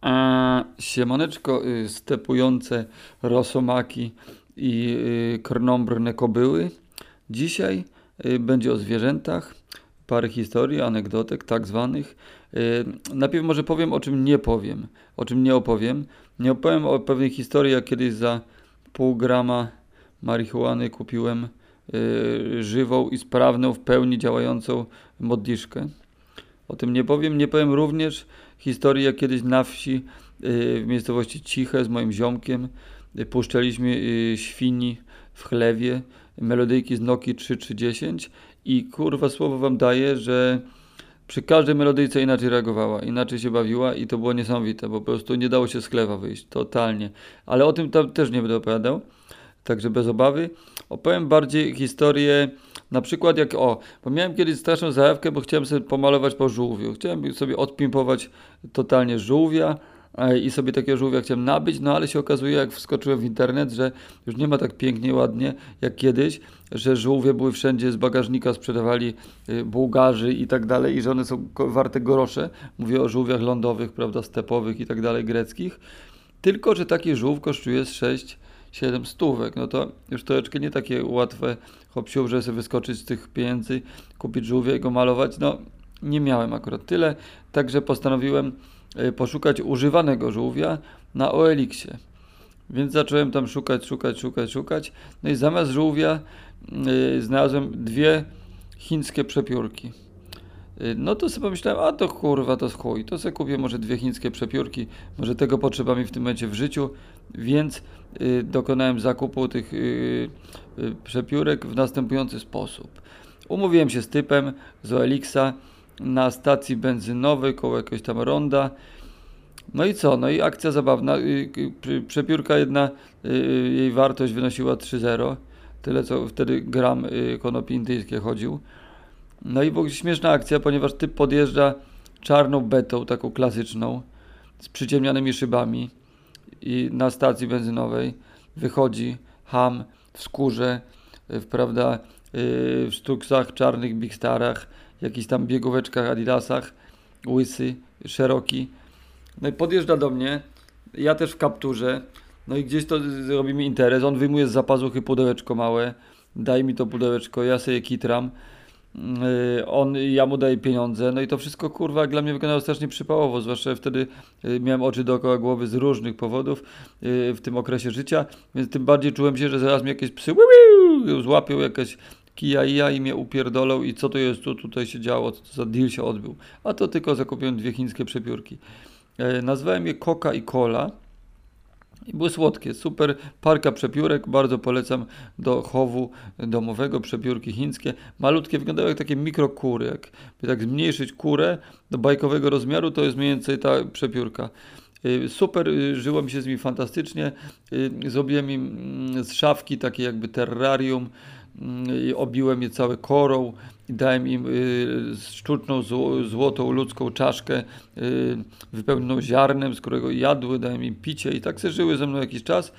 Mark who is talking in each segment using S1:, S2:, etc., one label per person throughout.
S1: A siemaneczko, y, stepujące rosomaki i y, krnąbrne kobyły. Dzisiaj y, będzie o zwierzętach, parę historii, anegdotek tak zwanych. Najpierw może powiem o czym nie powiem, o czym nie opowiem. Nie opowiem o pewnej historii, jak kiedyś za pół grama marihuany kupiłem żywą i sprawną, w pełni działającą modliszkę. O tym nie powiem. Nie powiem również historii, jak kiedyś na wsi y, w miejscowości Ciche z moim ziomkiem puszczaliśmy y, świni w chlewie, melodyjki z Noki 3 czy 10 i kurwa słowo wam daję, że przy każdej melodyjce inaczej reagowała, inaczej się bawiła i to było niesamowite, bo po prostu nie dało się z chlewa wyjść, totalnie. Ale o tym tam też nie będę opowiadał, także bez obawy. Opowiem bardziej historię na przykład jak, o, bo miałem kiedyś straszną zajawkę, bo chciałem sobie pomalować po żółwiu. Chciałem sobie odpimpować totalnie żółwia e, i sobie takiego żółwia chciałem nabyć, no ale się okazuje, jak wskoczyłem w internet, że już nie ma tak pięknie, ładnie jak kiedyś, że żółwie były wszędzie z bagażnika, sprzedawali e, Bułgarzy i tak dalej i że one są warte grosze. Mówię o żółwiach lądowych, prawda, stepowych i tak dalej, greckich. Tylko, że taki żółw kosztuje z 6 7 stówek, no to już troszeczkę nie takie łatwe hopsiu, że sobie wyskoczyć z tych pieniędzy, kupić żółwie go malować, no nie miałem akurat tyle, także postanowiłem e, poszukać używanego żółwia na OLX-ie. Więc zacząłem tam szukać, szukać, szukać, szukać. No i zamiast żółwia yy, znalazłem dwie chińskie przepiórki. Yy, no to sobie pomyślałem, a to kurwa, to chuj, to sobie kupię może dwie chińskie przepiórki, może tego potrzeba mi w tym momencie w życiu, więc Y, dokonałem zakupu tych y, y, przepiórek w następujący sposób. Umówiłem się z typem z OLX-a na stacji benzynowej koło jakiegoś tam ronda. No i co? No i akcja zabawna. Przepiórka jedna, jej wartość wynosiła 3,0. Tyle co wtedy gram konopi indyjskie chodził. No i w ogóle śmieszna akcja, ponieważ typ podjeżdża czarną betą, taką klasyczną, z przyciemnianymi szybami i na stacji benzynowej wychodzi ham w skórze, w, prawda, w sztuksach, czarnych Big Starach, jakichś tam biegóweczkach Adidasach, łysy, szeroki. No i podjeżdża do mnie, ja też w kapturze, no i gdzieś to robimy interes, on wyjmuje z zapazuchy pudełeczko małe, daj mi to pudełeczko, ja sobie kitram, Y, on, ja mu daję pieniądze, no i to wszystko kurwa dla mnie wyglądało strasznie przypałowo, zwłaszcza wtedy y, miałem oczy dookoła głowy z różnych powodów y, w tym okresie życia, więc tym bardziej czułem się, że zaraz mi jakieś psy złapią jakieś kija i ja i mnie upierdolą i co to jest, co tutaj się działo, co to za deal się odbył. A to tylko zakupiłem dwie chińskie przepiórki. Nazwałem je Coca i Cola i były słodkie, super parka przepiórek, bardzo polecam do chowu domowego, przepiórki chińskie. Malutkie, wyglądają jak takie mikrokury, jakby tak zmniejszyć kurę do bajkowego rozmiaru, to jest mniej więcej ta przepiórka. Y, super, y, żyło mi się z nimi fantastycznie. Y, zrobiłem im mm, z szafki takie jakby terrarium, obiłem je całe korą i dałem im y, sztuczną, złotą, ludzką czaszkę y, wypełnioną ziarnem, z którego jadły, dałem im picie i tak se żyły ze mną jakiś czas,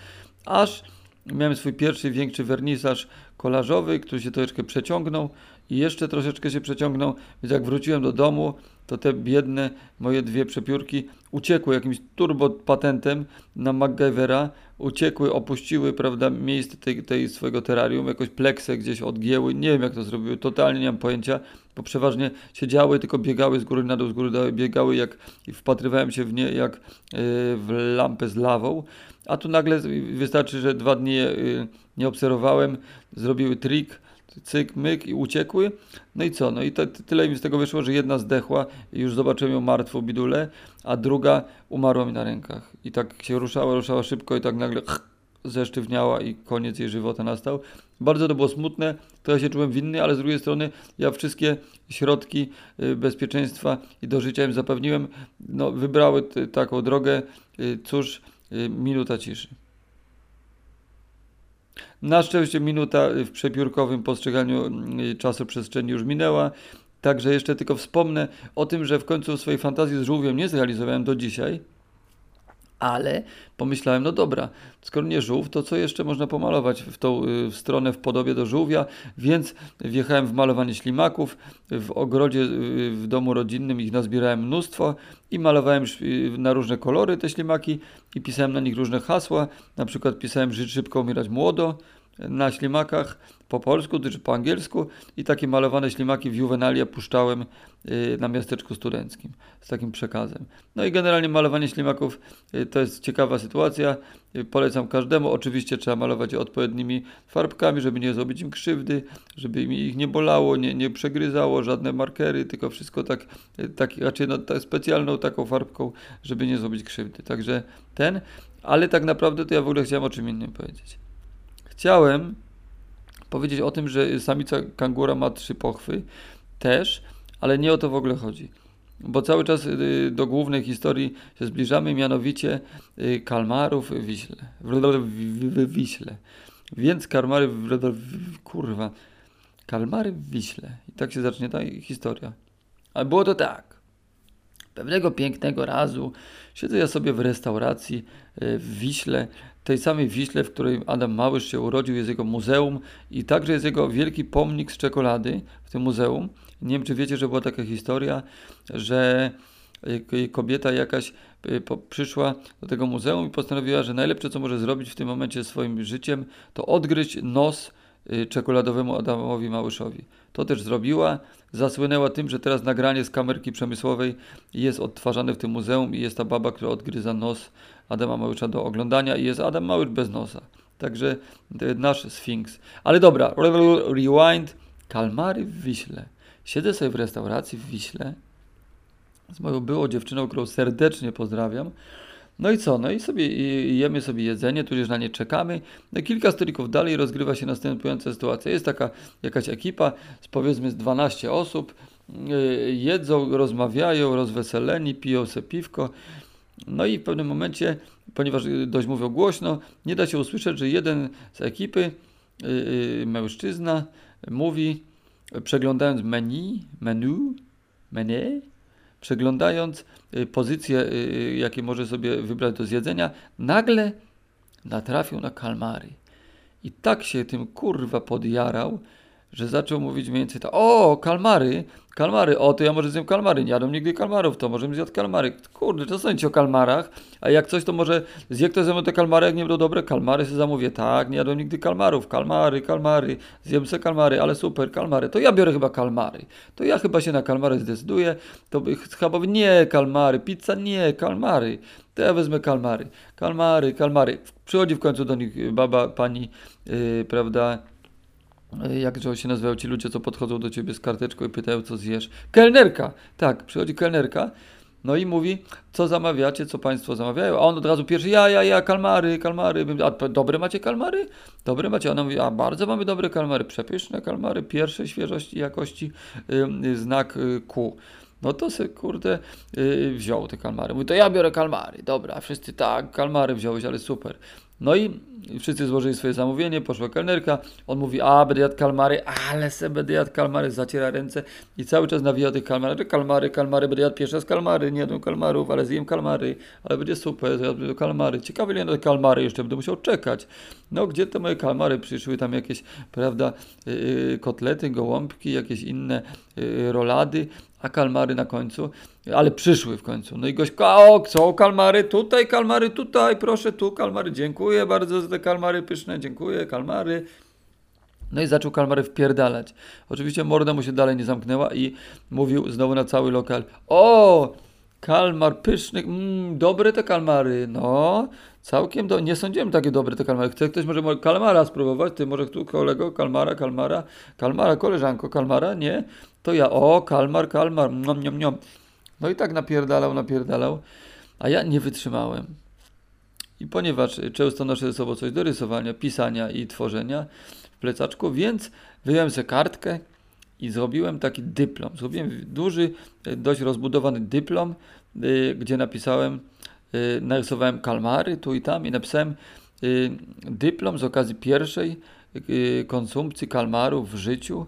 S1: aż miałem swój pierwszy, większy wernisaż kolażowy, który się troszeczkę przeciągnął i jeszcze troszeczkę się przeciągnął, więc jak wróciłem do domu, to te biedne moje dwie przepiórki uciekły jakimś turbo patentem na MacGyvera, uciekły, opuściły, prawda, miejsce tej, tej swojego terrarium, jakoś pleksę gdzieś odgięły, nie wiem jak to zrobiły, totalnie nie mam pojęcia, bo przeważnie siedziały, tylko biegały z góry na dół, z góry dół, biegały jak, i wpatrywałem się w nie jak yy, w lampę z lawą, a tu nagle wystarczy, że dwa dni yy, nie obserwowałem, zrobiły trik, cyk, myk i uciekły. No i co? No i to, tyle mi z tego wyszło, że jedna zdechła i już zobaczyłem ją martwą bidulę, a druga umarła mi na rękach. I tak się ruszała, ruszała szybko i tak nagle zesztywniała i koniec jej żywota nastał. Bardzo to było smutne, to ja się czułem winny, ale z drugiej strony ja wszystkie środki y, bezpieczeństwa i do życia im zapewniłem. No, wybrały taką drogę, y, cóż, y, minuta ciszy. Na szczęście minuta w przepiórkowym postrzeganiu mm, czasu przestrzeni już minęła. Także jeszcze tylko wspomnę o tym, że w końcu swojej fantazji z żółwiem nie zrealizowałem do dzisiaj, Ale pomyślałem, no dobra, skoro nie żółw, to co jeszcze można pomalować w tą y, w stronę w podobie do żółwia, więc wjechałem w malowanie ślimaków. W ogrodzie y, w domu rodzinnym ich nazbierałem mnóstwo i malowałem y, na różne kolory te ślimaki i pisałem na nich różne hasła. Na przykład pisałem żyć szybko, umierać młodo na ślimakach po polsku czy po angielsku i takie malowane ślimaki w Juvenalia puszczałem y, na miasteczku studenckim z takim przekazem. No i generalnie malowanie ślimaków y, to jest ciekawa sytuacja. Y, polecam każdemu. Oczywiście trzeba malować je odpowiednimi farbkami, żeby nie zrobić im krzywdy, żeby ich nie bolało, nie, nie przegryzało, żadne markery, tylko wszystko tak, tak raczej no, tak specjalną taką farbką, żeby nie zrobić krzywdy. Także ten, ale tak naprawdę to ja w ogóle chciałem o czym innym powiedzieć. Chciałem powiedzieć o tym, że samica kangura ma trzy pochwy też, ale nie o to w ogóle chodzi. Bo cały czas y, do głównej historii się zbliżamy, mianowicie y, kalmarów w Wiśle. W Wiśle. Więc kalmary w, kurwa. Kalmary w Wiśle. I tak się zacznie ta historia. Ale było to tak. Pewnego pięknego razu siedzę ja sobie w restauracji y, w Wiśle tej samej Wiśle, w której Adam Małysz się urodził, jest jego muzeum i także jest jego wielki pomnik z czekolady w tym muzeum. Nie wiem, czy wiecie, że była taka historia, że kobieta jakaś y, przyszła do tego muzeum i postanowiła, że najlepsze, co może zrobić w tym momencie swoim życiem, to odgryźć nos y, czekoladowemu Adamowi Małyszowi. To też zrobiła. Zasłynęła tym, że teraz nagranie z kamerki przemysłowej jest odtwarzane w tym muzeum i jest ta baba, która odgryza nos Adama Małysza do oglądania i jest Adam Małysz bez nosa. Także nasz Sfinks. Ale dobra, rewind. Kalmary w Wiśle. Siedzę sobie w restauracji w Wiśle z moją byłą dziewczyną, którą serdecznie pozdrawiam. No i co? No i sobie jemy sobie jedzenie, tudzież na nie czekamy. No kilka stolików dalej rozgrywa się następująca sytuacja. Jest taka jakaś ekipa z powiedzmy z 12 osób. Yy, jedzą, rozmawiają, rozweseleni, piją se piwko. No i w pewnym momencie, ponieważ dość mówią głośno, nie da się usłyszeć, że jeden z ekipy, yy, mężczyzna, mówi, przeglądając menu, menu, menu, przeglądając y, pozycje, y, y, jakie może sobie wybrać do zjedzenia, nagle natrafił na kalmary. I tak się tym kurwa podjarał, że zaczął mówić mniej więcej tak, o, kalmary, kalmary, o, to ja może zjem kalmary, nie jadłem nigdy kalmarów, to może zjadł kalmary. Kurde, to sądzi o kalmarach, a jak coś, to może zje ktoś ze mną te kalmary, jak nie będą dobre, kalmary sobie zamówię, tak, nie jadłem nigdy kalmarów, kalmary, kalmary, zjem se kalmary, ale super, kalmary, to ja biorę chyba kalmary, to ja chyba się na kalmary zdecyduję, to chyba nie, kalmary, pizza nie, kalmary, to ja wezmę kalmary, kalmary, kalmary. Przychodzi w końcu do nich baba, pani, yy, prawda, jak się nazywają ci ludzie, co podchodzą do ciebie z karteczką i pytają, co zjesz? Kelnerka! Tak, przychodzi kelnerka, no i mówi, co zamawiacie, co państwo zamawiają, a on od razu pierwszy, ja, ja, ja, kalmary, kalmary, a dobre macie kalmary? Dobre macie, a ona mówi, a bardzo mamy dobre kalmary, przepyszne kalmary, pierwszej świeżości jakości, yy, znak yy, Q. No to se, kurde, yy, wziął te kalmary. Mówi, to ja biorę kalmary. Dobra, wszyscy tak, kalmary wziąłeś, ale super. No i wszyscy złożyli swoje zamówienie, poszła kelnerka, on mówi, a będę jadł kalmary, ale se będę jadł kalmary, zaciera ręce i cały czas nawija tych kalmary, kalmary, kalmary, będę jadł pierwszy raz kalmary, nie jadłem kalmarów, ale zjem kalmary, ale będzie super, jadłem kalmary, ciekawe ile na te kalmary jeszcze będę musiał czekać. No gdzie te moje kalmary przyszły, tam jakieś, prawda, yy, kotlety, gołąbki, jakieś inne yy, rolady, a kalmary na końcu, ale przyszły w końcu. No i gość, o, co, kalmary, tutaj, kalmary, tutaj, proszę, tu, kalmary, dziękuję bardzo za te kalmary pyszne, dziękuję, kalmary. No i zaczął kalmary wpierdalać. Oczywiście morda mu się dalej nie zamknęła i mówił znowu na cały lokal, o, kalmar pyszny, mm, dobre te kalmary, no, całkiem, do... nie sądziłem takie dobre te kalmary. Chce ktoś może kalmara spróbować? Ty może tu kolego, kalmara, kalmara, kalmara, koleżanko, kalmara, nie? To ja, o, kalmar, kalmar, nom, nom, nom. No i tak napierdalał, napierdalał, a ja nie wytrzymałem. I ponieważ często noszę ze sobą coś do rysowania, pisania i tworzenia w plecaczku, więc wyjąłem sobie kartkę i zrobiłem taki dyplom. Zrobiłem duży, dość rozbudowany dyplom, y, gdzie napisałem, y, narysowałem kalmary tu i tam i napisałem y, dyplom z okazji pierwszej konsumpcji kalmarów w życiu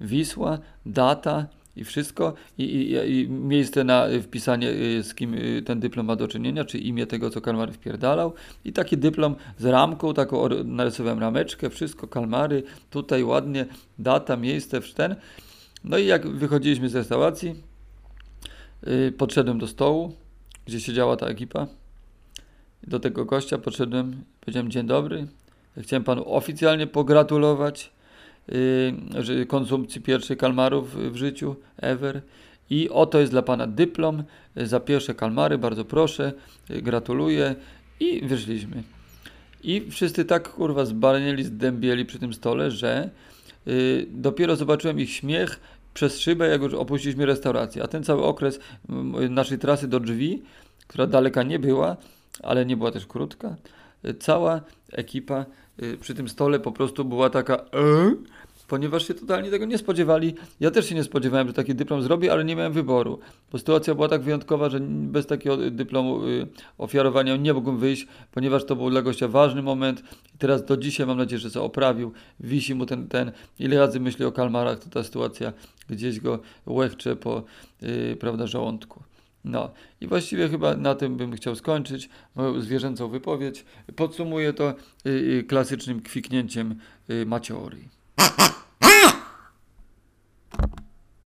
S1: Wisła, data I wszystko, i, i, i miejsce na y, wpisanie, y, z kim y, ten dyplom ma do czynienia, czy imię tego, co kalmar wpierdalał. I taki dyplom z ramką, taką narysowałem rameczkę, wszystko, kalmary, tutaj ładnie, data, miejsce, ten. No i jak wychodziliśmy z restauracji, y, podszedłem do stołu, gdzie siedziała ta ekipa. Do tego gościa podszedłem, powiedziałem dzień dobry. Chciałem panu oficjalnie pogratulować yy, konsumpcji pierwszych kalmarów w życiu ever. I oto jest dla pana dyplom y, za pierwsze kalmary, bardzo proszę, y, gratuluję. I wyszliśmy. I wszyscy tak kurwa zbalnieli, zdębieli przy tym stole, że y, dopiero zobaczyłem ich śmiech przez szybę, jak już opuściliśmy restaurację. A ten cały okres naszej trasy do drzwi, która daleka nie była, ale nie była też krótka, y, cała ekipa y, przy tym stole po prostu była taka e? ponieważ się totalnie tego nie spodziewali. Ja też się nie spodziewałem, że taki dyplom zrobię, ale nie miałem wyboru, bo sytuacja była tak wyjątkowa, że bez takiego dyplomu y, ofiarowania nie mógłbym wyjść, ponieważ to był dla gościa ważny moment teraz do dzisiaj mam nadzieję, że się oprawił, wisi mu ten, ten, ile razy myśli o kalmarach, to ta sytuacja gdzieś go łechcze po, y, prawda, żołądku. No i właściwie chyba na tym bym chciał skończyć moją zwierzęcą wypowiedź. Podsumuję to y, y, klasycznym kwiknięciem y.